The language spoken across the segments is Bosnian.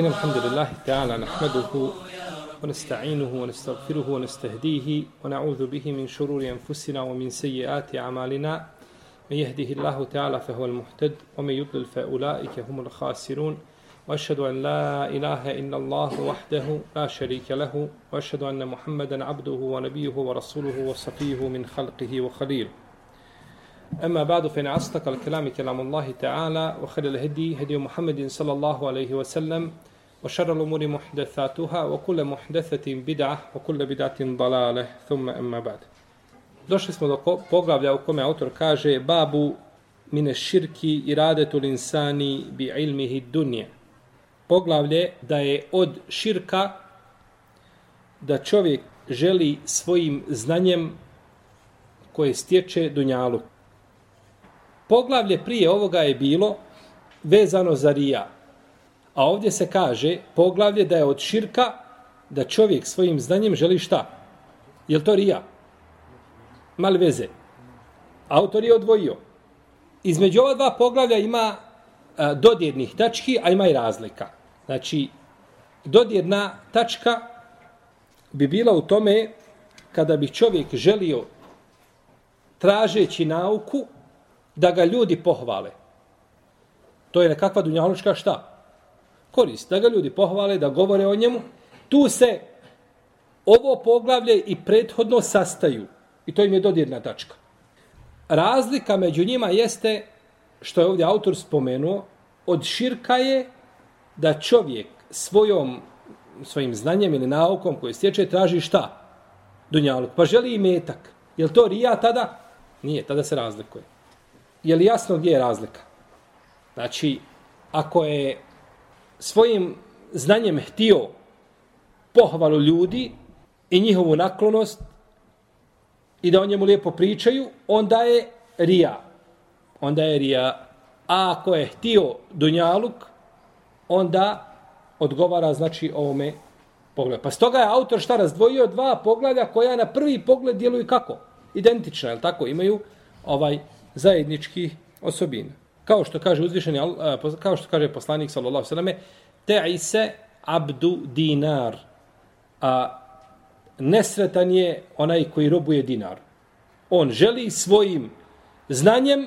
إن الحمد لله تعالى نحمده ونستعينه ونستغفره ونستهديه ونعوذ به من شرور أنفسنا ومن سيئات أعمالنا. من يهده الله تعالى فهو المهتد ومن يضلل فأولئك هم الخاسرون. وأشهد أن لا إله إلا الله وحده لا شريك له وأشهد أن محمدا عبده ونبيه ورسوله وصفيه من خلقه وخليله أما بعد فإن أصدق الكلام كلام الله تعالى وخير الهدي هدي محمد صلى الله عليه وسلم وشر الأمور محدثاتها وكل محدثة بدعة وكل بدعة ضلالة ثم أما بعد Došli smo do poglavlja u kome autor kaže babu mine širki iradetu linsani bi ilmihi dunje. Poglavlje da je od širka da čovjek želi svojim znanjem koje stječe dunjalu. Poglavlje prije ovoga je bilo vezano za rija. A ovdje se kaže poglavlje da je od širka da čovjek svojim znanjem želi šta? Je li to rija? Mal veze. Autor je odvojio. Između ova dva poglavlja ima a, dodirnih tački, a ima i razlika. Znači, dodirna tačka bi bila u tome kada bi čovjek želio tražeći nauku da ga ljudi pohvale. To je nekakva dunjalučka šta? Korist. Da ga ljudi pohvale, da govore o njemu. Tu se ovo poglavlje i prethodno sastaju. I to im je dodirna tačka. Razlika među njima jeste, što je ovdje autor spomenuo, od širka je da čovjek svojom, svojim znanjem ili naukom koje stječe traži šta? Dunjaluk. Pa želi i metak. Je to rija tada? Nije, tada se razlikuje je li jasno gdje je razlika? Znači, ako je svojim znanjem htio pohvalu ljudi i njihovu naklonost i da o njemu lijepo pričaju, onda je rija. Onda je rija. A ako je htio dunjaluk, onda odgovara znači ovome pogledu. Pa stoga je autor šta razdvojio dva pogleda koja na prvi pogled djeluju kako? Identična, je tako? Imaju ovaj zajednički osobina. Kao što kaže uzvišeni kao što kaže poslanik sallallahu alejhi ve se abdu dinar. A nesretan je onaj koji robuje dinar. On želi svojim znanjem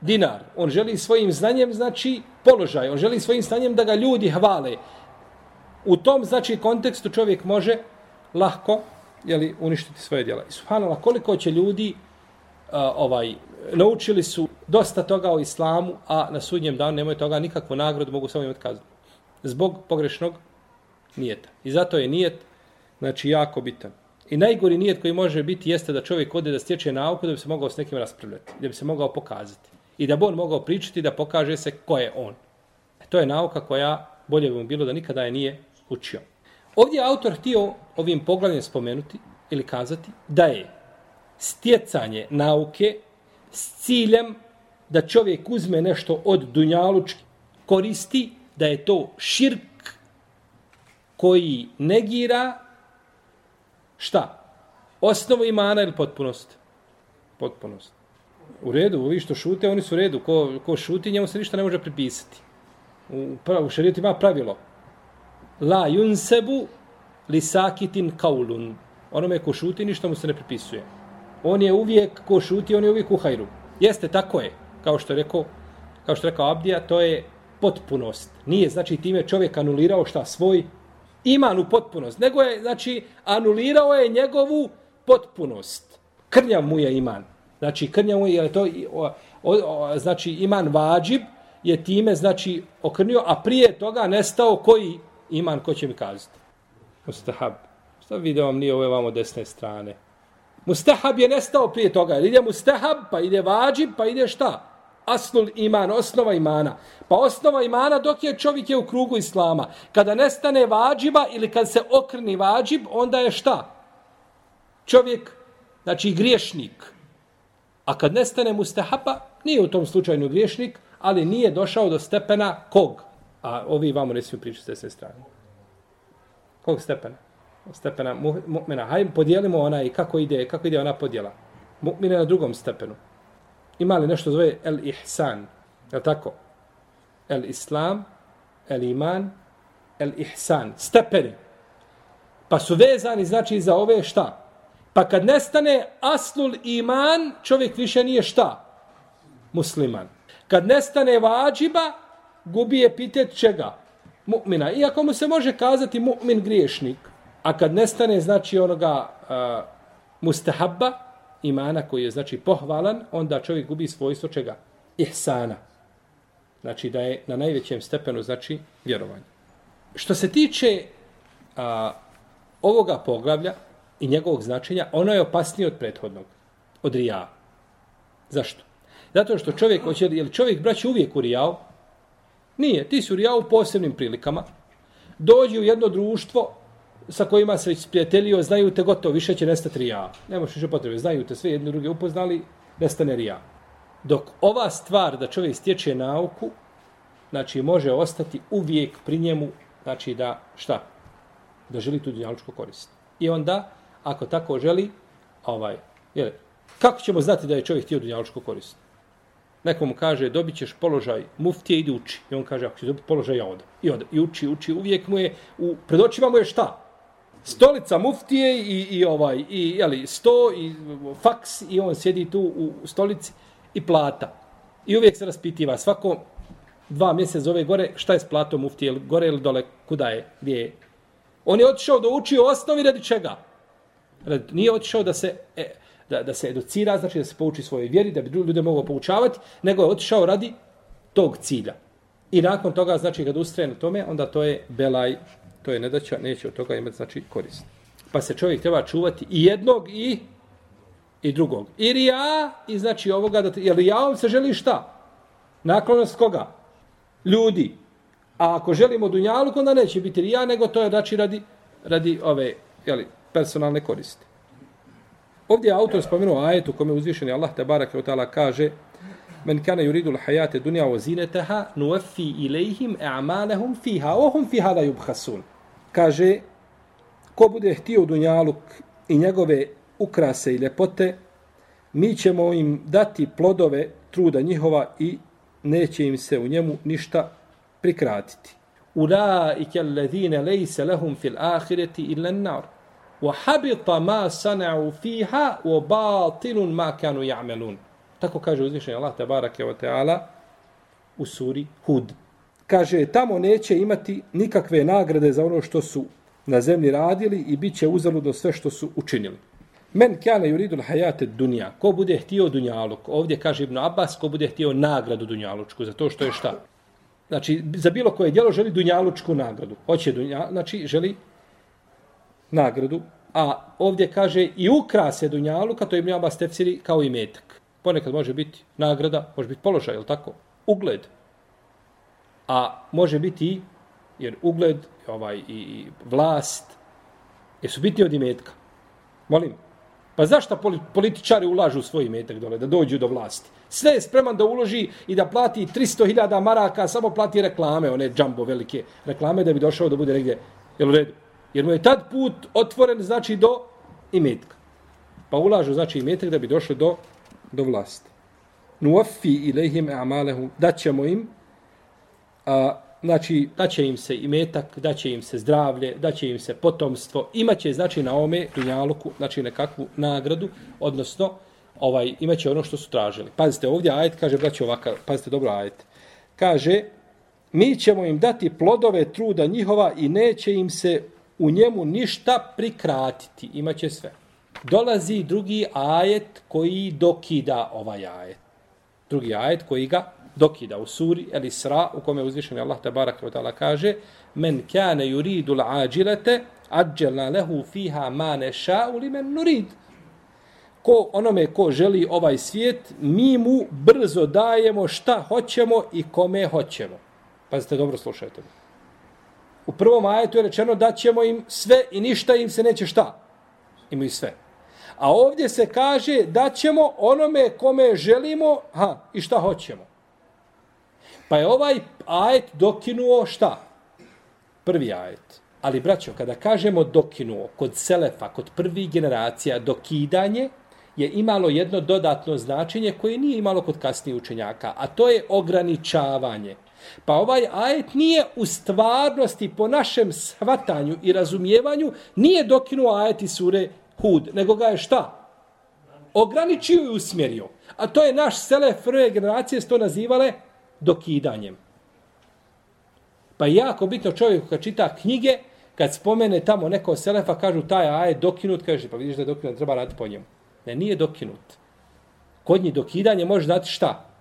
dinar. On želi svojim znanjem znači položaj. On želi svojim znanjem da ga ljudi hvale. U tom znači kontekstu čovjek može lahko je li uništiti svoje djela. I subhanallah, koliko će ljudi ovaj naučili su dosta toga o islamu, a na sudnjem danu nemaju toga nikakvu nagradu, mogu samo imati kaznu. Zbog pogrešnog nijeta. I zato je nijet, znači, jako bitan. I najgori nijet koji može biti jeste da čovjek ode da stječe nauku da bi se mogao s nekim raspravljati, da bi se mogao pokazati. I da bi on mogao pričati da pokaže se ko je on. E, to je nauka koja bolje bi mu bilo da nikada je nije učio. Ovdje je autor htio ovim poglavljem spomenuti ili kazati da je stjecanje nauke s ciljem da čovjek uzme nešto od dunjalučki koristi, da je to širk koji negira šta? Osnovu imana ili potpunost? Potpunost. U redu, ovi što šute, oni su u redu. Ko, ko šuti, njemu se ništa ne može pripisati. U, u šarijetu ima pravilo. La yunsebu li sakitin kaulun. Onome ko šuti, ništa mu se ne pripisuje on je uvijek ko šuti, on je uvijek u hajru. Jeste, tako je. Kao što je rekao, kao što je rekao Abdija, to je potpunost. Nije, znači, time čovjek anulirao šta svoj iman u potpunost, nego je, znači, anulirao je njegovu potpunost. Krnjav mu je iman. Znači, krnjav mu je, to, o, o, o, znači, iman vađib je time, znači, okrnio, a prije toga nestao koji iman, ko će mi kazati? Mustahab. Šta vidio vam nije ove vamo desne strane? Mustahab je nestao prije toga. Ide mustahab, pa ide vađib, pa ide šta? Asnul iman, osnova imana. Pa osnova imana dok je čovjek je u krugu islama. Kada nestane vađiba ili kad se okrni vađib, onda je šta? Čovjek, znači griješnik. A kad nestane mustahaba, nije u tom slučaju griješnik, ali nije došao do stepena kog? A ovi vamo ne smiju pričati s desne strane. Kog stepena? Stepena mu'mina. Hajde podijelimo ona i kako ide, kako ide ona podjela. Mu'mina na drugom stepenu. Ima li nešto zove el ihsan? Je tako? El islam, el iman, el ihsan, stepeni. Pa su vezani, znači, za ove šta? Pa kad nestane aslul iman, čovjek više nije šta? Musliman. Kad nestane vađiba, gubi je pitet čega? Mu'mina. Iako mu se može kazati mu'min griješnik, a kad nestane, znači, onoga uh, mustahabba, imana koji je, znači, pohvalan, onda čovjek gubi svojstvo čega? Ihsana. Znači, da je na najvećem stepenu, znači, vjerovanje. Što se tiče a, ovoga poglavlja, i njegovog značenja, ono je opasnije od prethodnog, od rija. Zašto? Zato što čovjek hoće, je li čovjek braći uvijek u rijao? Nije, ti su rijao u posebnim prilikama. Dođi u jedno društvo sa kojima se već sprijateljio, znaju te gotovo, više će nestati rija. Nemoš više potrebe, znaju te sve jedni drugi upoznali, nestane rija. Dok ova stvar da čovjek stječe nauku, znači može ostati uvijek pri njemu, znači da šta? Da želi tu dunjalučku korist. I onda, ako tako želi, ovaj, jel, kako ćemo znati da je čovjek htio dunjalučku korist? Nekom kaže, dobit ćeš položaj muftije, idi uči. I on kaže, ako ću dobiti položaj, ja odam. I odam. I uči, uči. Uvijek mu je, u, pred očima mu je šta? Stolica muftije i, i ovaj, i, jeli, sto, i faks, i on sjedi tu u stolici i plata. I uvijek se raspitiva. Svako dva mjeseca zove gore, šta je s platom muftije? Gore ili dole? Kuda je? Gdje je? On je otišao da uči osnovi radi čega? Nije otišao da se, e, da, da se educira, znači da se pouči svoje vjeri, da bi drugi ljude mogu poučavati, nego je otišao radi tog cilja. I nakon toga, znači, kad ustraje na tome, onda to je belaj, to je nedaća, neće od toga imati, znači, korist. Pa se čovjek treba čuvati i jednog i i drugog. I rija, i znači ovoga, da, jer rijaom se želi šta? Naklonost koga? Ljudi. A ako želimo dunjalu, onda neće biti rija, nego to je znači radi, radi ove jeli, personalne koristi. Ovdje je autor spomenuo ajetu kome je uzvišen Allah te barake od kaže Men kana yuridu al-hayata dunya wa zinataha nuwaffi ilayhim a'malahum fiha wa hum fiha la yubkhasun. Kaže ko bude htio dunjaluk i njegove ukrase i ljepote, mi ćemo im dati plodove truda njihova i neće im se u njemu ništa prikratiti. Ulaike alladhina laysa lahum fil akhirati illa an-nar wa habita ma sana'u fiha wa batilun ma kanu ya'malun. Tako kaže uzvišeni Allah tebareke ve taala u suri Hud. Kaže tamo neće imati nikakve nagrade za ono što su na zemlji radili i bit će uzaludno sve što su učinili. Men kana yuridu hajate dunja, ad-dunya. Ko bude htio dunjaluk? Ovdje kaže Ibn Abbas, ko bude htio nagradu dunjalučku za to što je šta? Znači, za bilo koje djelo želi dunjalučku nagradu. Hoće dunja, znači želi nagradu. A ovdje kaže i ukrase dunjaluka, to je Ibn Abbas tefsiri kao i metak. Ponekad može biti nagrada, može biti položaj, je tako? Ugled. A može biti jer ugled ovaj i vlast jesu bitni od imetka. Molim. Pa zašto političari ulažu svoj imetak dole, da dođu do vlasti? Sve je spreman da uloži i da plati 300.000 maraka, samo plati reklame, one džambo velike reklame, da bi došao da bude negdje, jel u redu? Jer mu je tad put otvoren, znači, do imetka. Pa ulažu, znači, imetak da bi došli do, do vlasti. Nuafi ilihim a'malehum, da ćemo im a, znači da će im se imetak, da će im se zdravlje, da će im se potomstvo, imaće znači na ome dunjaluku, znači nekakvu nagradu, odnosno ovaj imaće ono što su tražili. Pazite, ovdje ajet kaže braćo ovaka, pazite dobro ajet. Kaže mi ćemo im dati plodove truda njihova i neće im se u njemu ništa prikratiti. Imaće sve. Dolazi drugi ajet koji dokida ovaj ajet. Drugi ajet koji ga dokida u suri El Isra u kome uzvišeni Allah tabaraka wa ta'ala kaže men kane yuridu l'ajilete ajjalna lehu fiha ma neša'u limen nurid. Ko onome ko želi ovaj svijet mi mu brzo dajemo šta hoćemo i kome hoćemo. Pazite dobro slušajte u prvom ajetu je rečeno da ćemo im sve i ništa im se neće šta. Imaju sve. A ovdje se kaže da ćemo onome kome želimo ha, i šta hoćemo. Pa je ovaj ajet dokinuo šta? Prvi ajet. Ali, braćo, kada kažemo dokinuo kod Selefa, kod prvih generacija, dokidanje je imalo jedno dodatno značenje koje nije imalo kod kasnijih učenjaka, a to je ograničavanje. Pa ovaj ajet nije u stvarnosti po našem shvatanju i razumijevanju, nije dokinuo ajet iz sure Hud, nego ga je šta? Ograničio i usmjerio. A to je naš Selef prve generacije to nazivale dokidanjem. Pa jako bitno čovjek kad čita knjige, kad spomene tamo neko selefa, kažu taj ajet dokinut, kaže pa vidiš da je dokinut, treba raditi po njemu. Ne, nije dokinut. Kod njih dokidanje može znati šta?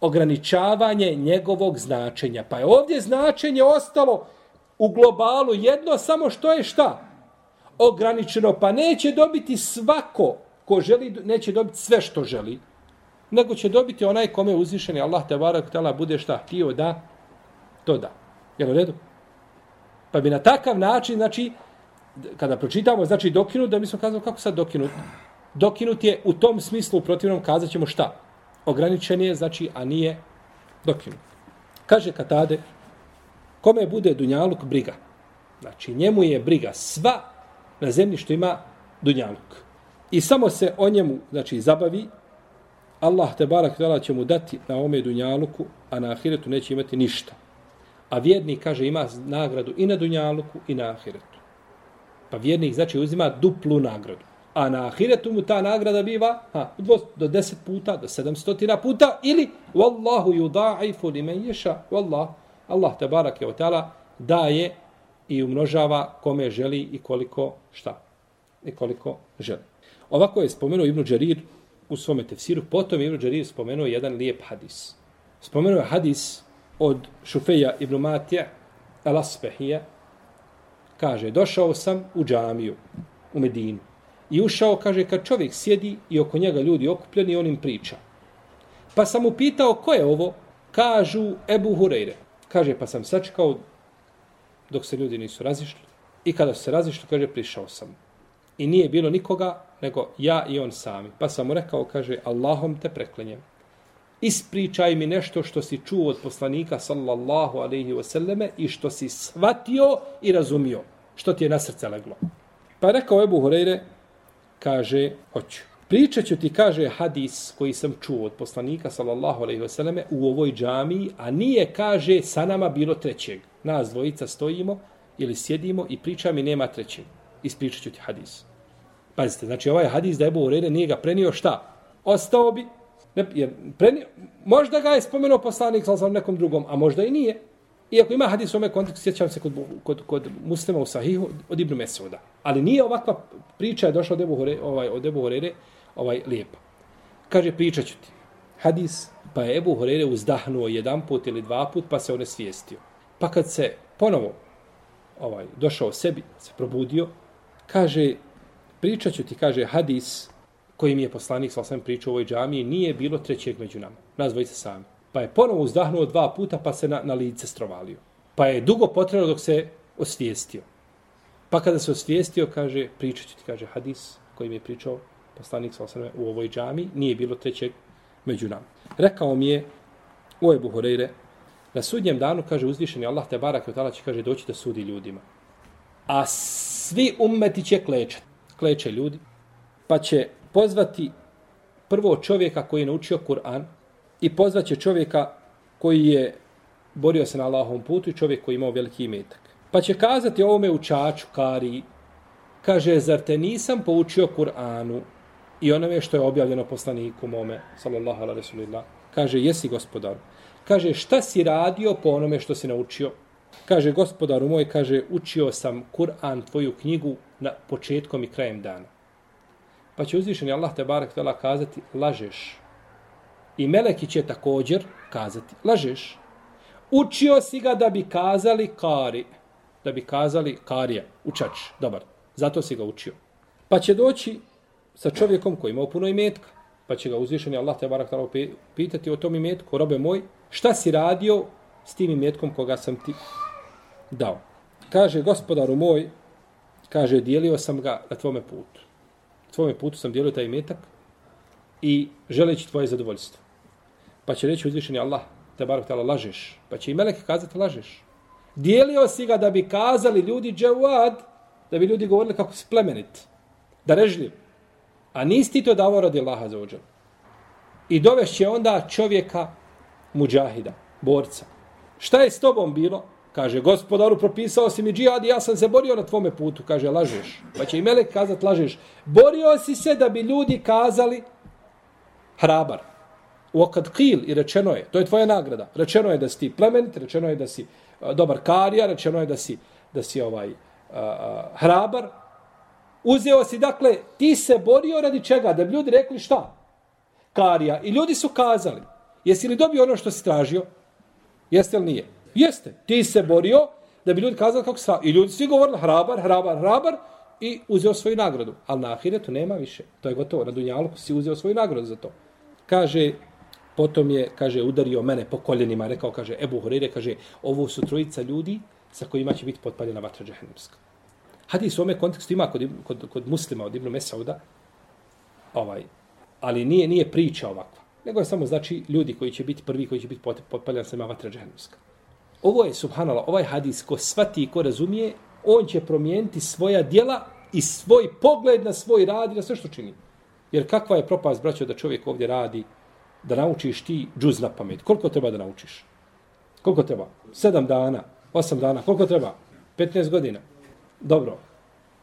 ograničavanje njegovog značenja. Pa je ovdje značenje ostalo u globalu jedno, samo što je šta? Ograničeno, pa neće dobiti svako ko želi, neće dobiti sve što želi, nego će dobiti onaj kome uzvišeni Allah te barak tela bude šta htio da to da. Jel u redu? Pa bi na takav način, znači, kada pročitamo, znači dokinut, da mi smo kazali kako sad dokinut. Dokinut je u tom smislu, u protivnom kazat ćemo šta? ograničen je, znači, a nije dokinut. Kaže Katade, kome bude Dunjaluk briga? Znači, njemu je briga sva na zemlji što ima Dunjaluk. I samo se o njemu, znači, zabavi, Allah te barak tala će mu dati na ome Dunjaluku, a na Ahiretu neće imati ništa. A vjernik, kaže, ima nagradu i na Dunjaluku i na Ahiretu. Pa vjernik, znači, uzima duplu nagradu a na ahiretu mu ta nagrada biva ha, do 10 puta, do 700 puta, ili Wallahu yudaifu li men ješa, Wallah, Allah te barak je tala, daje i umnožava kome želi i koliko šta, i koliko želi. Ovako je spomenuo Ibnu Đerir u svome tefsiru, potom Ibn Đarir spomenuo jedan lijep hadis. Spomenuo je hadis od Šufeja ibn Matija, Al-Aspehija, kaže, došao sam u džamiju, u Medinu. I ušao, kaže, kad čovjek sjedi i oko njega ljudi okupljeni, on im priča. Pa sam mu pitao, ko je ovo? Kažu Ebu Hureyre. Kaže, pa sam sačekao dok se ljudi nisu razišli. I kada su se razišli, kaže, prišao sam. I nije bilo nikoga, nego ja i on sami. Pa sam mu rekao, kaže, Allahom te preklenjem. Ispričaj mi nešto što si čuo od poslanika, sallallahu alaihi wasallame, i što si shvatio i razumio. Što ti je na srce leglo. Pa rekao Ebu Hureyre, kaže, hoću. Pričat ću ti, kaže, hadis koji sam čuo od poslanika, sallallahu alaihi vseleme, u ovoj džamiji, a nije, kaže, sa nama bilo trećeg. Nas dvojica stojimo ili sjedimo i priča mi nema trećeg. Ispričat ću ti hadis. Pazite, znači ovaj hadis da je Ebu Urede nije ga prenio šta? Ostao bi, ne, jer prenio, možda ga je spomenuo poslanik, sallallahu nekom drugom, a možda i nije. Iako ima hadis u ome kontekstu, sjećam se kod, kod, kod muslima u Sahihu od Ibnu Mesuda. Ali nije ovakva priča je došla od Ebu, Hore, ovaj, od Ebu Horere ovaj, lijepa. Kaže, pričat ću ti. Hadis, pa je Ebu Horere uzdahnuo jedan put ili dva put, pa se on svijestio. Pa kad se ponovo ovaj, došao sebi, se probudio, kaže, pričat ću ti, kaže, hadis koji mi je poslanik sa osam pričao u ovoj džamiji, nije bilo trećeg među nama. Nazvojite sami. Pa je ponovo uzdahnuo dva puta, pa se na, na lice strovalio. Pa je dugo potrebno dok se osvijestio. Pa kada se osvijestio, kaže, pričat ću ti, kaže, hadis koji mi je pričao poslanik sa osam u ovoj džamiji, nije bilo trećeg među nama. Rekao mi je, u Ebu Horeire, na sudnjem danu, kaže, uzvišeni Allah te barak i otala će, kaže, doći da sudi ljudima. A svi ummeti će klečati. Kleče ljudi. Pa će pozvati prvo čovjeka koji je naučio Kur'an, i pozvaće čovjeka koji je borio se na Allahovom putu i čovjek koji imao veliki imetak. Pa će kazati ovome učaču, Kari, kaže, zar te nisam poučio Kur'anu i onome što je objavljeno poslaniku mome, sallallahu ala rasulillah. Kaže, jesi gospodar. Kaže, šta si radio po onome što si naučio? Kaže, gospodaru moj, kaže, učio sam Kur'an, tvoju knjigu, na početkom i krajem dana. Pa će uzvišeni Allah te barak tela kazati, lažeš. I meleki će također kazati, lažeš. Učio si ga da bi kazali kari, da bi kazali karija, učač, dobar. Zato si ga učio. Pa će doći sa čovjekom koji ima puno imetka, pa će ga uzvišeni Allah te barak tela pitati o tom imetku, robe moj, šta si radio s tim imetkom koga sam ti dao. Kaže, gospodaru moj, kaže, dijelio sam ga na tvome putu. Na tvome putu sam dijelio taj imetak i želeći tvoje zadovoljstvo. Pa će reći uzvišeni Allah, te barak tala, lažeš. Pa će i meleke kazati, lažeš. Dijelio si ga da bi kazali ljudi džavad, da bi ljudi govorili kako si plemenit, da režljiv. A nisi ti to davo radi Allaha za uđel. I dovešće onda čovjeka muđahida, borca. Šta je s tobom bilo? Kaže, gospodaru, propisao si mi džihad i ja sam se borio na tvome putu. Kaže, lažeš. Pa će i melek kazat, lažeš. Borio si se da bi ljudi kazali hrabar. U okad kil i rečeno je, to je tvoja nagrada. Rečeno je da si plemenit, rečeno je da si dobar karija, rečeno je da si, da si ovaj a, a, hrabar. Uzeo si, dakle, ti se borio radi čega? Da bi ljudi rekli šta? Karija. I ljudi su kazali, jesi li dobio ono što si tražio? Jeste li nije? Jeste. Ti se borio da bi ljudi kazali kako sa... I ljudi svi govorili hrabar, hrabar, hrabar i uzeo svoju nagradu. Ali na ahiretu nema više. To je gotovo. Na Dunjalu si uzeo svoju nagradu za to. Kaže, potom je, kaže, udario mene po koljenima. Rekao, kaže, Ebu Hurire, kaže, ovo su trojica ljudi sa kojima će biti potpaljena vatra džehennemska. Hadis u ome kontekstu ima kod, kod, kod muslima od Ibnu Mesauda, ovaj, ali nije nije priča ovakva. Nego je samo znači ljudi koji će biti prvi koji će biti potpaljan sa vatra džehennemska. Ovo je, subhanallah, ovaj hadis ko svati i ko razumije, on će promijeniti svoja dijela i svoj pogled na svoj rad i na sve što čini. Jer kakva je propast, braćo, da čovjek ovdje radi, da naučiš ti džuz na pamet. Koliko treba da naučiš? Koliko treba? Sedam dana, osam dana, koliko treba? 15 godina. Dobro.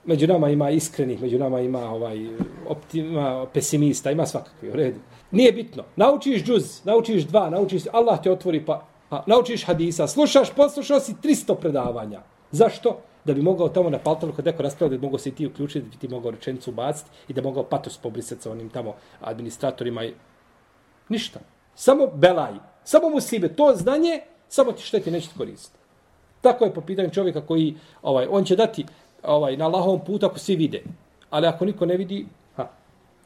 Među nama ima iskrenih, među nama ima ovaj optima, pesimista, ima svakakvi, u redu. Nije bitno. Naučiš džuz, naučiš dva, naučiš, Allah te otvori pa A, naučiš hadisa, slušaš, poslušao si 300 predavanja. Zašto? Da bi mogao tamo na paltalu kad neko raspravljati, da mogo se i ti uključiti, da bi ti mogao rečenicu baciti i da mogao patos pobrisati sa onim tamo administratorima. I... Ništa. Samo belaj. Samo mu sibe. To znanje, samo ti šteti neće koristiti. Tako je po pitanju čovjeka koji, ovaj, on će dati ovaj, na lahom putu ako svi vide. Ali ako niko ne vidi, ha,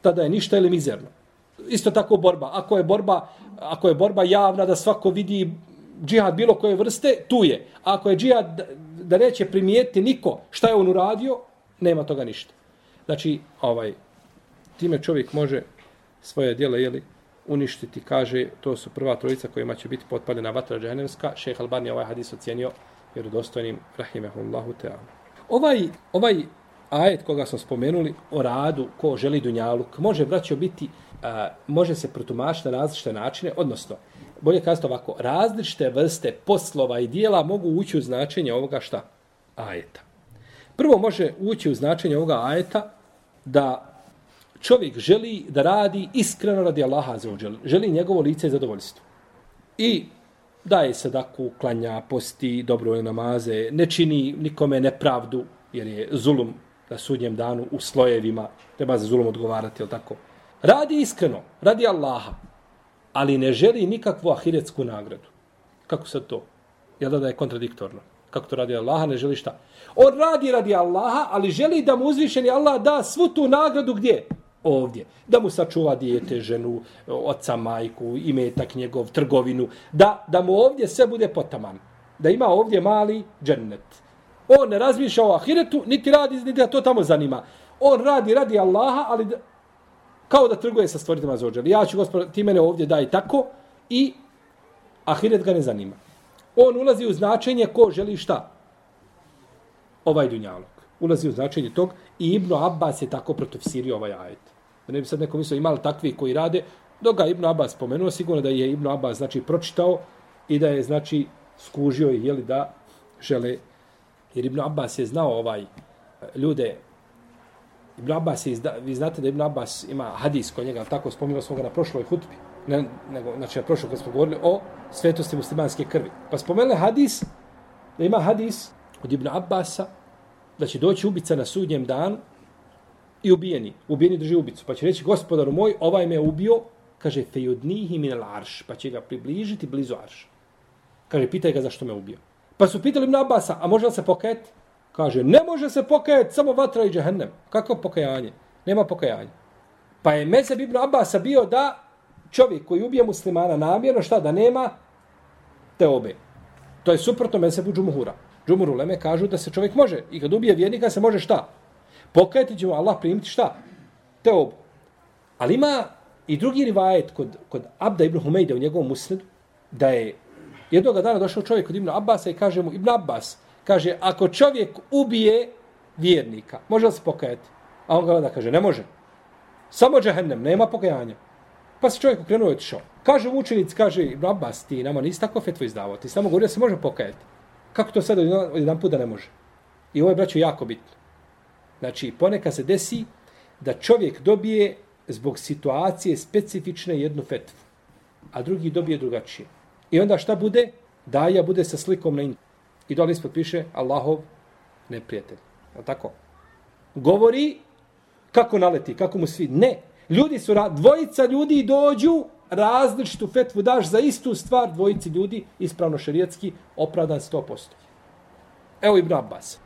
tada je ništa ili mizerno. Isto tako borba. Ako je borba, ako je borba javna da svako vidi džihad bilo koje vrste, tu je. Ako je džihad da neće primijeti niko šta je on uradio, nema toga ništa. Znači, ovaj, time čovjek može svoje djela jeli, uništiti, kaže, to su prva trojica kojima će biti potpaljena vatra džahenevska. Šejh Albani ovaj hadis ocijenio vjerodostojnim, rahimehullahu teala. Ovaj, ovaj ajet koga smo spomenuli o radu ko želi dunjaluk, može, braćo, biti, a, može se protumašiti na različite načine, odnosno, bolje kazati ovako, različite vrste poslova i dijela mogu ući u značenje ovoga šta? Ajeta. Prvo može ući u značenje ovoga ajeta da čovjek želi da radi iskreno radi Allaha za uđel. želi njegovo lice i zadovoljstvo. I daje sadaku, da klanja, posti, dobro je namaze, ne čini nikome nepravdu, jer je zulum na sudnjem danu u slojevima, treba za zulum odgovarati, je tako? Radi iskreno, radi Allaha, ali ne želi nikakvu ahiretsku nagradu. Kako se to? Jel da je kontradiktorno? Kako to radi Allaha, ne želi šta? On radi radi Allaha, ali želi da mu uzvišeni Allah da svu tu nagradu gdje? Ovdje. Da mu sačuva dijete, ženu, oca, majku, imetak njegov, trgovinu. Da, da mu ovdje sve bude potaman. Da ima ovdje mali džennet. On ne razmišlja o ahiretu, niti radi, niti da to tamo zanima. On radi radi Allaha, ali da, kao da trguje sa stvoritima za. Ja ću, gospod, ti mene ovdje daj tako i ahiret ga ne zanima. On ulazi u značenje ko želi šta? Ovaj dunjalog. Ulazi u značenje tog i Ibnu Abbas je tako protofsirio ovaj ajet. Da ne bi sad neko mislio imali takvi koji rade, dok ga Ibn Abbas spomenuo, sigurno da je Ibn Abbas znači, pročitao i da je znači skužio ih jeli da žele. Jer Ibn Abbas je znao ovaj eh, ljude Ibn Abbas je, vi znate da Ibn Abbas ima hadis kod njega, tako spominjali smo ga na prošloj hutbi, ne, nego, znači na prošloj kad smo govorili o svetosti muslimanske krvi. Pa spomenuli hadis, da ima hadis od Ibn Abbasa, da će doći ubica na sudnjem danu i ubijeni. Ubijeni drži ubicu. Pa će reći, gospodaru moj, ovaj me ubio, kaže, fejudnihi min arš, pa će ga približiti blizu arš. Kaže, pitaj ga zašto me ubio. Pa su pitali Ibn Abasa, a može li se pokajati? Kaže, ne može se pokajati samo vatra i džehennem. Kako pokajanje? Nema pokajanja. Pa je Mezeb ibn Abasa bio da čovjek koji ubije muslimana namjerno, šta da nema te obe. To je suprotno Mezebu džumuhura. Džumuru leme kažu da se čovjek može, i kad ubije vjernika se može šta? Pokajati će mu Allah primiti šta? Te obu. Ali ima i drugi rivajet kod, kod Abda ibn Humejde u njegovom musnedu, da je jednog dana došao čovjek kod Ibn Abbasa i kaže mu, Ibn Abbas, kaže, ako čovjek ubije vjernika, može li se pokajati? A on gleda, kaže, ne može. Samo džehennem, nema pokajanja. Pa se čovjek okrenuo i otišao. Kaže učenic, kaže, Ibn Abbas, ti nama nisi tako fetvo izdavao, ti samo govorio da se može pokajati. Kako to sad od jedan put da ne može? I ovo je, braćo, jako bitno. Znači, ponekad se desi da čovjek dobije zbog situacije specifične jednu fetvu, a drugi dobije drugačije. I onda šta bude? Daja bude sa slikom na internetu. I dole ispod piše Allahov neprijatelj. Je tako? Govori kako naleti, kako mu svi. Ne. Ljudi su, dvojica ljudi dođu, različitu fetvu daš za istu stvar dvojici ljudi, ispravno šerijetski, opravdan 100%. Evo Ibn Abbas.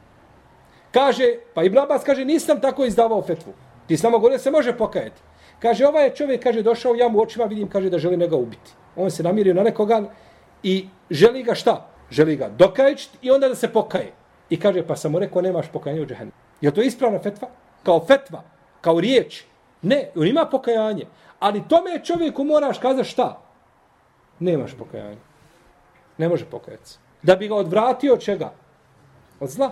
Kaže, pa Ibn Abbas kaže, nisam tako izdavao fetvu. Ti samo gore se može pokajati. Kaže, ovaj čovjek, kaže, došao, ja mu očima vidim, kaže, da želi njega ubiti. On se namirio na nekoga i želi ga šta? Želi ga dokajčiti i onda da se pokaje. I kaže, pa sam mu rekao, nemaš pokajanje u džahennu. Je to ispravna fetva? Kao fetva? Kao riječ? Ne, on ima pokajanje. Ali tome čovjeku moraš kazati šta? Nemaš pokajanje. Ne može pokajati se. Da bi ga odvratio od čega? Od zla.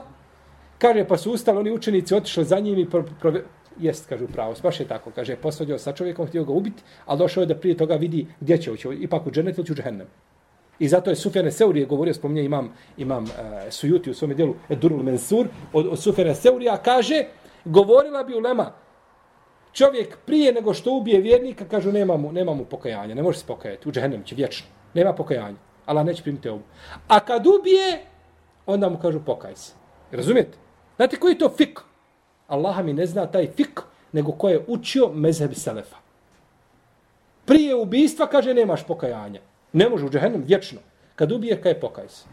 Kaže, pa su ustali oni učenici, otišli za njim i pro, pro, jest, kaže, pravo, baš je tako. Kaže, posvađao sa čovjekom, htio ga ubiti, ali došao je da prije toga vidi gdje će ući, ipak u dženet ili u džehennem. I zato je Sufjane Seurije govorio, spominje imam, imam uh, Sujuti u svome dijelu, Edurul Mensur, od, od Sufjane Seurija, kaže, govorila bi ulema, čovjek prije nego što ubije vjernika, kažu, nema mu, nema mu pokajanja, ne može se pokajati, u džehennem će vječno, nema pokajanja, Allah neće primiti ovu. A kad ubije, onda mu kažu, pokaj se. Razumijete? Znate koji je to fik? Allaha mi ne zna taj fik, nego ko je učio mezheb selefa. Prije ubistva, kaže nemaš pokajanja. Ne može u džehennem vječno. Kad ubije, kaj pokaj se.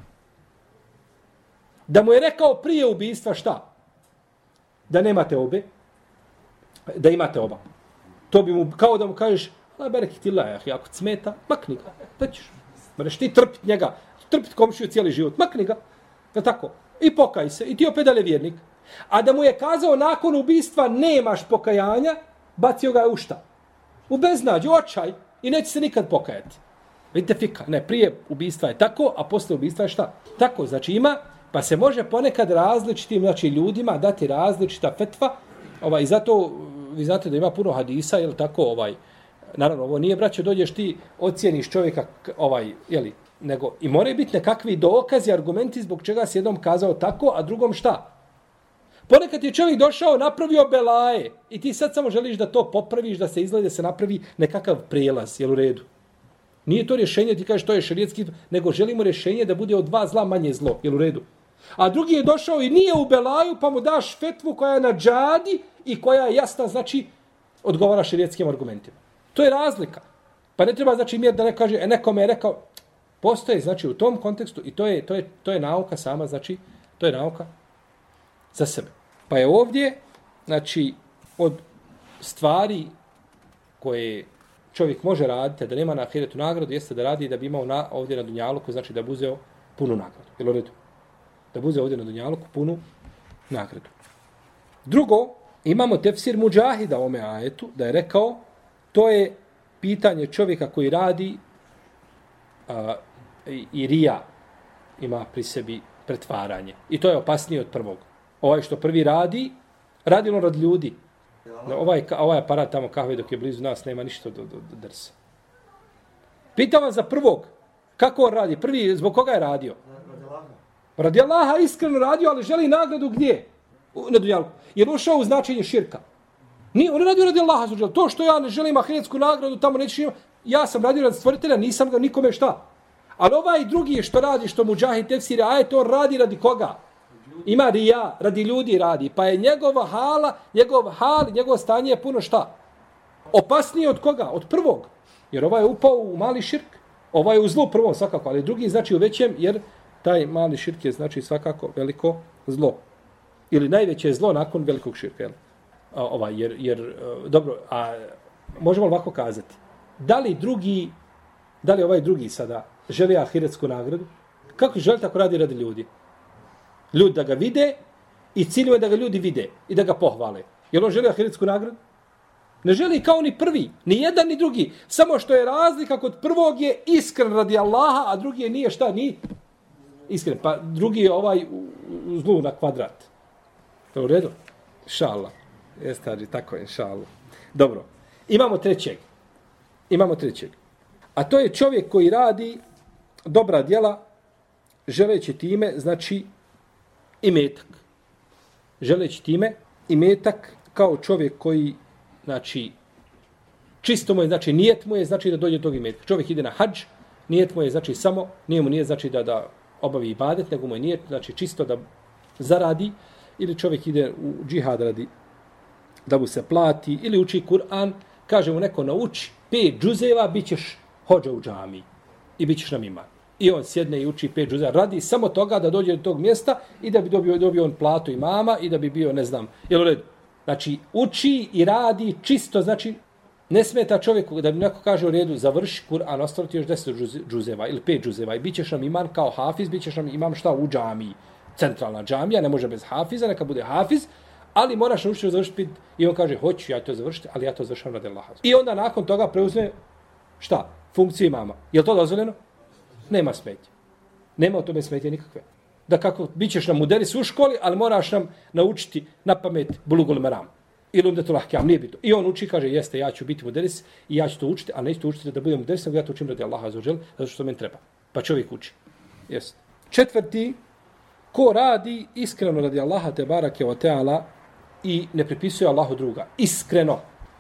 Da mu je rekao prije ubistva šta? Da nemate obe, da imate oba. To bi mu, kao da mu kažeš, la bereki ti lajah, ako cmeta, makni ga, da ćeš. Mreš ti trpit njega, trpit komšiju cijeli život, makni ga. Je tako? I pokaj se. I ti opet dalje vjernik. A da mu je kazao nakon ubistva nemaš pokajanja, bacio ga je u šta? U beznađu, očaj. I neće se nikad pokajati. Vidite fika. Ne, prije ubistva je tako, a posle ubistva je šta? Tako, znači ima, pa se može ponekad različitim znači, ljudima dati različita fetva. Ovaj, I zato, vi znate da ima puno hadisa, jel tako, ovaj, naravno, ovo nije, braće, dođeš ti, ocijeniš čovjeka, ovaj, jeli, nego i moraju biti nekakvi dokazi, argumenti zbog čega si jednom kazao tako, a drugom šta? Ponekad je čovjek došao, napravio belaje i ti sad samo želiš da to popraviš, da se izgleda, da se napravi nekakav prijelaz, jel u redu? Nije to rješenje, ti kažeš to je šarijetski, nego želimo rješenje da bude od dva zla manje zlo, jel u redu? A drugi je došao i nije u belaju, pa mu daš fetvu koja je na džadi i koja je jasna, znači, odgovara šarijetskim argumentima. To je razlika. Pa ne treba, znači, mjer da ne kaže, e, neko me je rekao, Postoje, znači, u tom kontekstu, i to je, to je, to je nauka sama, znači, to je nauka za sebe. Pa je ovdje, znači, od stvari koje čovjek može raditi, da nema na ahiretu nagradu, jeste da radi da bi imao na, ovdje na Dunjaluku, znači da buzeo punu nagradu. Jel redu? Da buzeo ovdje na Dunjaluku punu nagradu. Drugo, imamo tefsir Mujahida ome ajetu, da je rekao, to je pitanje čovjeka koji radi a, i rija ima pri sebi pretvaranje. I to je opasnije od prvog. Ovaj što prvi radi, radi on rad ljudi. Ovaj, ovaj aparat tamo kahve dok je blizu nas nema ništa do, do, do drsa. Pitam vas za prvog. Kako on radi? Prvi, zbog koga je radio? Radi Allaha iskreno radio, ali želi nagradu gdje? Na dunjalku. Jer ušao u značenje širka. Ni, on radio radi Allaha. To što ja ne želim ahiretsku nagradu, tamo neću imati. Ja sam radio radi stvoritelja, nisam ga nikome šta. Ali ovaj drugi što radi, što mu džahid tefsira, aj to radi radi koga? Ima rija, radi ljudi radi. Pa je njegova hala, njegov hal, njegovo stanje je puno šta? Opasnije od koga? Od prvog. Jer ovaj je upao u mali širk. Ovaj je u zlu prvom svakako, ali drugi znači u većem, jer taj mali širk je znači svakako veliko zlo. Ili najveće zlo nakon velikog širka. Jel? A, ovaj, jer, jer, e, dobro, a možemo ovako kazati. Da li drugi, da li ovaj drugi sada želi ahiretsku nagradu. Kako želi tako radi radi ljudi? Ljudi da ga vide i cilju je da ga ljudi vide i da ga pohvale. Jel on želi ahiretsku nagradu? Ne želi kao ni prvi, ni jedan ni drugi. Samo što je razlika kod prvog je iskren radi Allaha, a drugi je nije šta, ni iskren. Pa drugi je ovaj u, u zlu na kvadrat. To u redu? Šala. Jeste, tako je, šala. Dobro. Imamo trećeg. Imamo trećeg. A to je čovjek koji radi dobra djela želeći time, znači, i metak. Želeći time i metak kao čovjek koji, znači, čisto mu je, znači, nijet mu je, znači, da dođe do tog imetka. Čovjek ide na hađ, nijet mu je, znači, samo, nije mu nije, znači, da, da obavi ibadet, nego mu je nijet, znači, čisto da zaradi, ili čovjek ide u džihad radi da mu se plati, ili uči Kur'an, kaže mu neko nauči pet džuzeva, bit ćeš hođa u džamiji i bit ćeš nam iman. I on sjedne i uči pet džuza. Radi samo toga da dođe do tog mjesta i da bi dobio, dobio on platu imama i da bi bio, ne znam, jel u redu? Znači, uči i radi čisto, znači, ne smeta čovjeku da bi neko kaže u redu završi Kur'an, ostalo ti još deset džuzeva ili pet džuzeva i bit ćeš nam iman kao hafiz, bit ćeš nam imam šta u džamiji. centralna džamija, ne može bez hafiza, neka bude hafiz, ali moraš naučiti završiti i on kaže, hoću ja to završiti, ali ja to završavam radi Allaha. I onda nakon toga preuzme šta? Funkciju imama. Je to dozvoljeno? Nema smetje. Nema o tome smetje nikakve. Da kako, bit ćeš nam uderis u školi, ali moraš nam naučiti na pamet bulugul maram. Ili umdetu lahkjam, nije bito. I on uči, kaže, jeste, ja ću biti muderis i ja ću to učiti, a neću to učiti da budem muderis, nego ja to učim radi Allaha za zato što meni treba. Pa čovjek uči. Jeste. Četvrti, ko radi iskreno radi Allaha te barake o teala i ne pripisuje Allahu druga. Iskreno.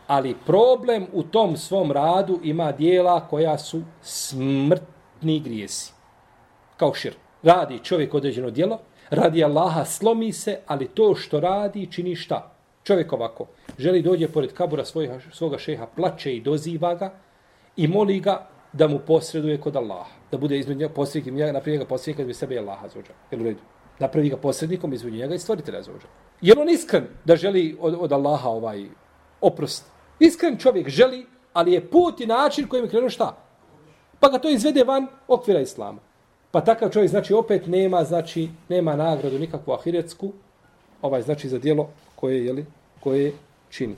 Ali problem u tom svom radu ima dijela koja su smrtni grijesi. Kao šir. Radi čovjek određeno dijelo, radi Allaha slomi se, ali to što radi čini šta? Čovjek ovako, želi dođe pored kabura svojega, svoga šeha, plače i doziva ga i moli ga da mu posreduje kod Allaha. Da bude između njega posrednik, napravi ga posrednik kad sebe je Allaha zvođa. Jel u redu? Napravi ga posrednikom između njega i stvoritelja zvođa. Je on iskren da želi od, od Allaha ovaj oprost? Iskren čovjek želi, ali je put i način kojim je krenuo šta? Pa ga to izvede van okvira Islama. Pa takav čovjek znači opet nema znači nema nagradu nikakvu ahiretsku, ovaj znači za djelo koje je li koje čini.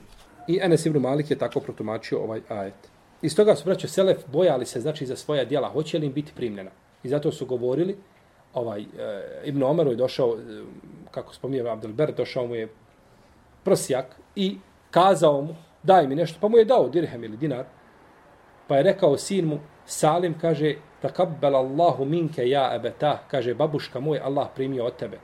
I Enes ibn Malik je tako protumačio ovaj ajet. Iz toga su braćo Selef bojali se znači za svoja djela, hoće li im biti primljena. I zato su govorili, ovaj, e, Ibn Omeru je došao, e, kako spominje Abdelber, došao mu je prosjak i kazao mu, daj mi nešto, pa mu je dao dirhem ili dinar, pa je rekao sin mu, Salim kaže, takabbel Allahu minke ja ebeta, kaže, babuška moj, Allah primio od tebe.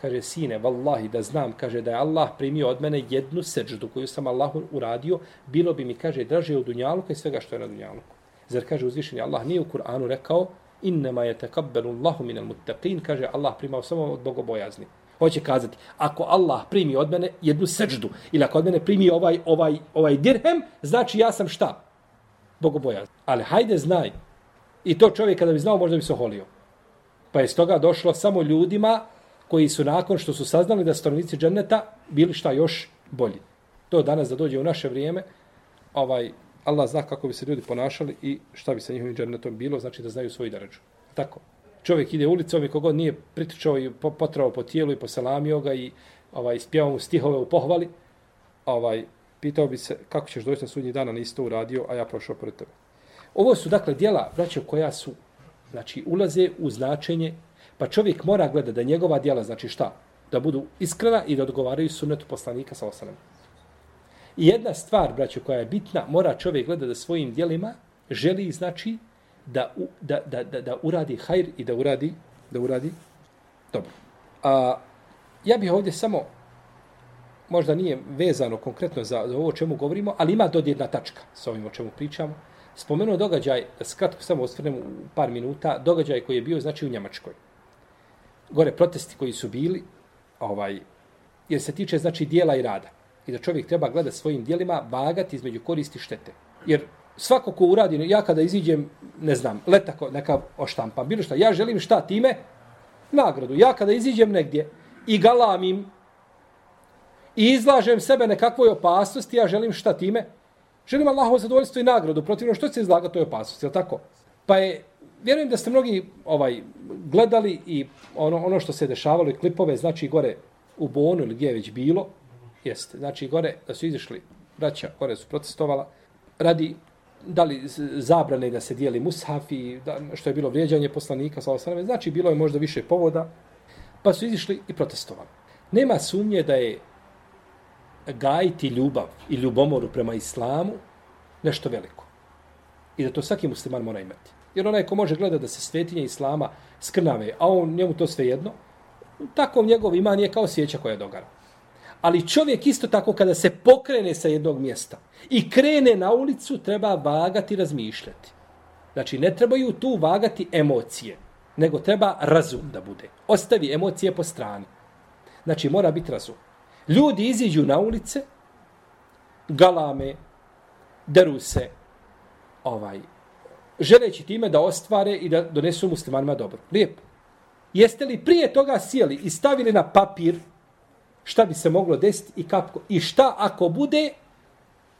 Kaže, sine, vallahi, da znam, kaže, da je Allah primio od mene jednu seđdu koju sam Allahu uradio, bilo bi mi, kaže, draže od dunjaluka i svega što je na dunjaluku. Zar, kaže, uzvišeni Allah nije u Kur'anu rekao, innema je tekabbelu Allahu minel muttaqin, kaže, Allah primao samo od bogobojazni. Hoće kazati, ako Allah primi od mene jednu seđdu, ili ako od mene primi ovaj, ovaj, ovaj dirhem, znači ja sam šta? Bogoboja. Ali hajde, znaj. I to čovjek kada bi znao, možda bi se oholio. Pa je stoga toga došlo samo ljudima koji su nakon što su saznali da stanovnici dženeta bili šta još bolji. To danas da dođe u naše vrijeme, ovaj, Allah zna kako bi se ljudi ponašali i šta bi sa njihovim džennetom bilo, znači da znaju svoju darađu. Tako. Čovjek ide ulicom i kogod nije pritičao i potrao po tijelu i poselamio ga i ovaj, spjevao mu stihove u pohvali, ovaj, pitao bi se kako ćeš doći na sudnji dan, a nisi to uradio, a ja prošao pored tebe. Ovo su dakle dijela, braćo, koja su, znači, ulaze u značenje Pa čovjek mora gledati da njegova djela, znači šta? Da budu iskrena i da odgovaraju sunnetu poslanika sa osanem. I jedna stvar, braćo, koja je bitna, mora čovjek gledati da svojim djelima želi, znači, da, da, da, da, da uradi hajr i da uradi, da uradi dobro. A, ja bih ovdje samo, možda nije vezano konkretno za, za ovo o čemu govorimo, ali ima dodirna tačka sa ovim o čemu pričamo. Spomenuo događaj, skratko samo osvrnem u par minuta, događaj koji je bio, znači, u Njemačkoj gore protesti koji su bili, ovaj, jer se tiče znači dijela i rada. I da čovjek treba gledati svojim dijelima, vagati između koristi i štete. Jer svako ko uradi, ja kada iziđem, ne znam, letako neka oštampa, bilo šta, ja želim šta time? Nagradu. Ja kada iziđem negdje i galamim i izlažem sebe nekakvoj opasnosti, ja želim šta time? Želim Allahovo zadovoljstvo i nagradu, protivno što se izlaga toj opasnosti, je tako? Pa je vjerujem da ste mnogi ovaj gledali i ono ono što se dešavalo i klipove, znači gore u Bonu ili gdje je već bilo, jeste. Znači gore da su izišli braća, gore su protestovala radi da li zabrane da se dijeli mushaf i da, što je bilo vrijeđanje poslanika, sa osrame, znači bilo je možda više povoda, pa su izišli i protestovali. Nema sumnje da je gajiti ljubav i ljubomoru prema islamu nešto veliko. I da to svaki musliman mora imati. Jer onaj ko može gledati da se svetinje islama skrnave, a on njemu to sve jedno, tako njegov iman je kao sjeća koja dogara. Ali čovjek isto tako kada se pokrene sa jednog mjesta i krene na ulicu, treba vagati i razmišljati. Znači, ne trebaju tu vagati emocije, nego treba razum da bude. Ostavi emocije po strani. Znači, mora biti razum. Ljudi iziđu na ulice, galame, deru se, ovaj, želeći time da ostvare i da donesu muslimanima dobro. Lijepo. Jeste li prije toga sjeli i stavili na papir šta bi se moglo desiti i kako. I šta ako bude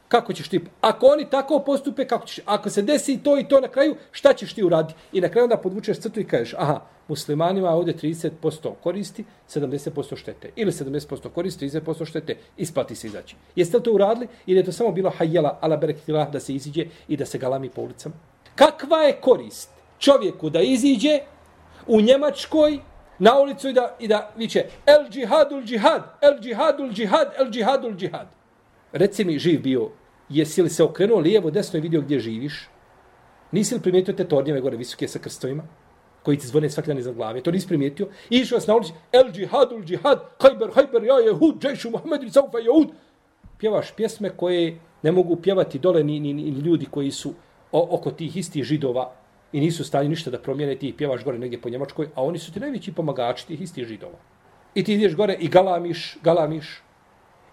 kako ćeš ti ako oni tako postupe kako ćeš ako se desi to i to na kraju šta ćeš ti uraditi? I na kraju onda podvučeš crtu i kažeš aha muslimanima ovdje 30% koristi 70% štete. Ili 70% koristi 30% štete isplati se izaći. Jeste li to uradili ili je to samo bilo hajjela ala berektilah da se iziđe i da se galami po ulicama? Kakva je korist čovjeku da iziđe u Njemačkoj na ulicu i da, i da viće el džihadul džihad, el džihadul džihad, el džihadul džihad. Reci mi, živ bio, jesi li se okrenuo lijevo, desno i vidio gdje živiš? Nisi li primijetio te tornjeve gore visoke sa krstovima? koji ti zvone svaki dan iza glave. To nisi primijetio. I išao na ulici, el džihadul džihad, hajber, hajber, ja je hud, džešu, Muhammed, saufa je hud. Pjevaš pjesme koje ne mogu pjevati dole ni, ni, ni ljudi koji su o, oko tih istih židova i nisu stali ništa da promijene, ti pjevaš gore negdje po Njemačkoj, a oni su ti najveći pomagači tih istih židova. I ti ideš gore i galamiš, galamiš.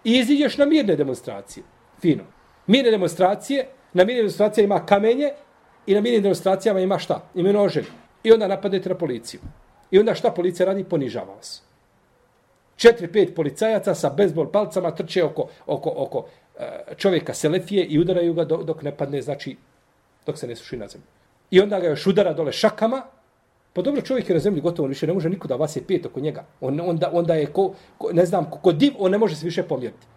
I iziđeš na mirne demonstracije. Fino. Mirne demonstracije, na mirne demonstracije ima kamenje i na mirnim demonstracijama ima šta? Ima nože. I onda napadete na policiju. I onda šta policija radi? Ponižava vas. Četiri, pet policajaca sa bezbol palcama trče oko, oko, oko e, čovjeka selefije i udaraju ga dok ne padne, znači, dok se ne suši na zemlju. I onda ga još udara dole šakama. Pa dobro, čovjek je na zemlji gotovo, više ne može niko da vas je pet oko njega. On, onda, onda je, ko, ko, ne znam, ko, ko div, on ne može se više pomjeriti.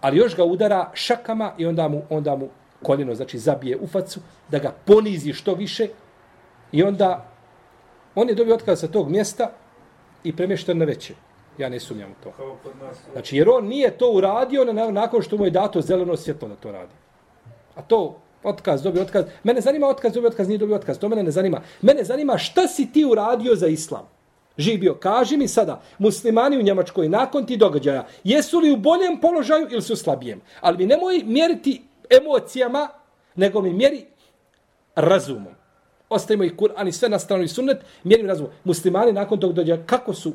Ali još ga udara šakama i onda mu, onda mu koljeno, znači zabije u facu, da ga ponizi što više. I onda on je dobio otkaz sa tog mjesta i premješten na veće. Ja ne sumnjam u to. Znači, jer on nije to uradio nakon što mu je dato zeleno svjetlo da to radi. A to Otkaz, dobio otkaz. Mene zanima otkaz, dobio otkaz, nije dobio otkaz. To mene ne zanima. Mene zanima šta si ti uradio za islam. Živio, kaži mi sada, muslimani u Njemačkoj nakon ti događaja, jesu li u boljem položaju ili su slabijem? Ali mi nemoj mjeriti emocijama, nego mi mjeri razumom. Ostavimo i Kur'an i sve na stranu i sunnet, mjerim razumom. Muslimani nakon tog događaja, kako su?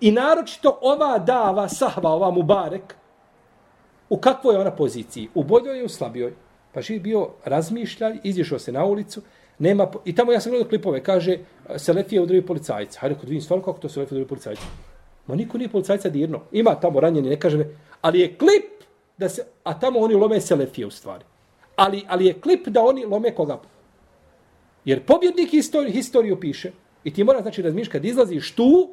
I naročito ova dava, sahva, ova mubarek, u kakvoj je ona poziciji? U boljoj ili u slabijoj? Pa živ bio razmišljaj, izišao se na ulicu, nema, i tamo ja sam gledao klipove, kaže, e, Selefije udaraju policajca. Hajde, kod vidim stvarno kako to Selefije udaraju policajca. Ma niko nije policajca dirno. Ima tamo ranjeni, ne kaže, ne. ali je klip da se, a tamo oni lome Selefije u stvari. Ali, ali je klip da oni lome koga. Jer pobjednik istoriju, historiju piše i ti moraš znači razmišljati kad izlaziš tu,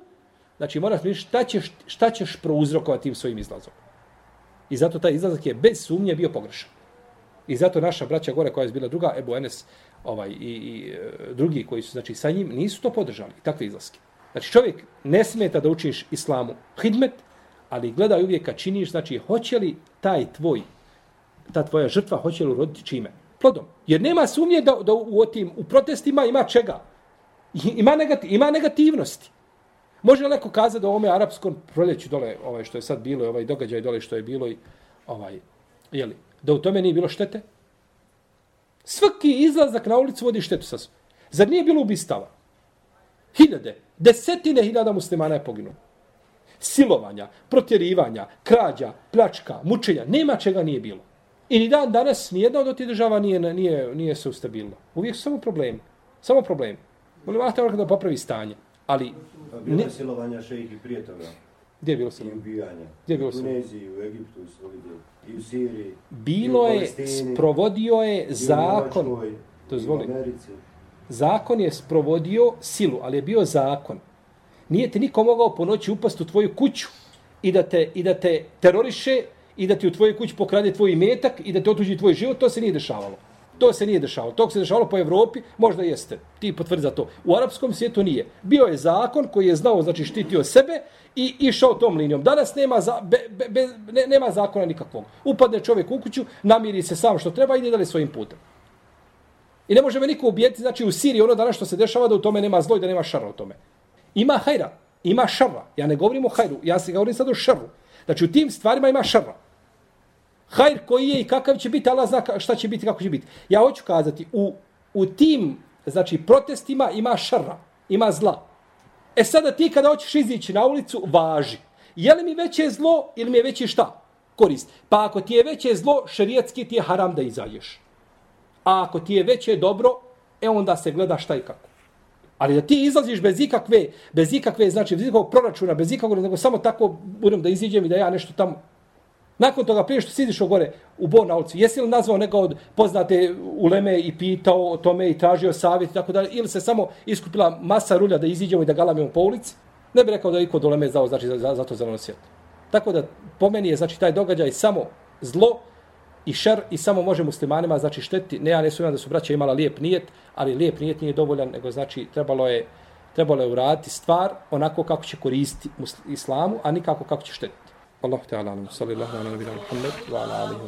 znači moraš razmišljati šta ćeš, šta ćeš prouzrokovati tim svojim izlazom. I zato taj izlazak je bez sumnje bio pogrešan. I zato naša braća gore koja je bila druga, Ebu Enes ovaj, i, i e, drugi koji su znači, sa njim, nisu to podržali, takve izlaske. Znači čovjek ne smeta da učiš islamu hidmet, ali gledaj uvijek kad činiš, znači hoće li taj tvoj, ta tvoja žrtva, hoće li uroditi čime? Plodom. Jer nema sumnje da, da u, otim, u protestima ima čega. Ima, negati, ima negativnosti. Može li neko kazati da ovome arapskom proljeću dole, ovaj, što je sad bilo, ovaj događaj dole što je bilo i ovaj, jeli, da u tome nije bilo štete? Svaki izlazak na ulicu vodi štetu sa sobom. Zar nije bilo ubistava? Hiljade, desetine hiljada muslimana je poginulo. Silovanja, protjerivanja, krađa, pljačka, mučenja, nema čega nije bilo. I ni dan danas nijedna od tih država nije, nije, nije se ustabilila. Uvijek su samo problemi. Samo problemi. Molim Allah da popravi stanje. Ali... Bilo je silovanja šejih prije toga. Gdje je bilo? I ubijanja. Gdje je bilo silovanja? U Tuneziji, u Egiptu, u Solidiju i u Siriji. Bilo je, sprovodio je zakon. To zvoli. Zakon je sprovodio silu, ali je bio zakon. Nije ti niko mogao po noći upast u tvoju kuću i da te, i da te teroriše i da ti u tvojoj kući pokrade tvoj metak i da te otuđi tvoj život, to se nije dešavalo. To se nije dešavalo. To se dešavalo po Evropi, možda jeste. Ti potvrdi za to. U arapskom svijetu nije. Bio je zakon koji je znao, znači štitio sebe i išao tom linijom. Danas nema, za, be, be, be, ne, nema zakona nikakvog. Upadne čovjek u kuću, namiri se sam što treba i ide dalje svojim putem. I ne može me niko ubijeti, znači u Siriji ono danas što se dešava da u tome nema zlo i da nema šara u tome. Ima hajra, ima šarra. Ja ne govorim o hajru, ja se govorim sad o šarru. Znači u tim stvarima ima šarra. Hajr koji je i kakav će biti, Allah zna šta će biti, kako će biti. Ja hoću kazati, u, u tim znači protestima ima šarra, ima zla. E sada ti kada hoćeš izići na ulicu, važi. Je li mi veće zlo ili mi je veće šta? Korist. Pa ako ti je veće zlo, šerijetski ti je haram da izađeš. A ako ti je veće dobro, e onda se gleda šta i kako. Ali da ti izlaziš bez ikakve, bez ikakve, znači bez ikakvog proračuna, bez ikakvog, nego samo tako budem da iziđem i da ja nešto tamo Nakon toga, prije što sidiš gore u Bonaucu, jesi li nazvao neka od poznate uleme i pitao o tome i tražio savjet i tako dalje, ili se samo iskupila masa rulja da iziđemo i da galamimo po ulici, ne bi rekao da iko od uleme znao znači, za, za, za to zeleno svjetlo. Tako da po meni je znači, taj događaj samo zlo i šer i samo može muslimanima znači štetiti. Ne, ja ne sumnjam da su braća imala lijep nijet, ali lijep nijet nije dovoljan, nego znači trebalo je trebalo je uraditi stvar onako kako će koristiti islamu, a nikako kako će štetiti. الله تعالى صلى الله على نبينا محمد وعلى آله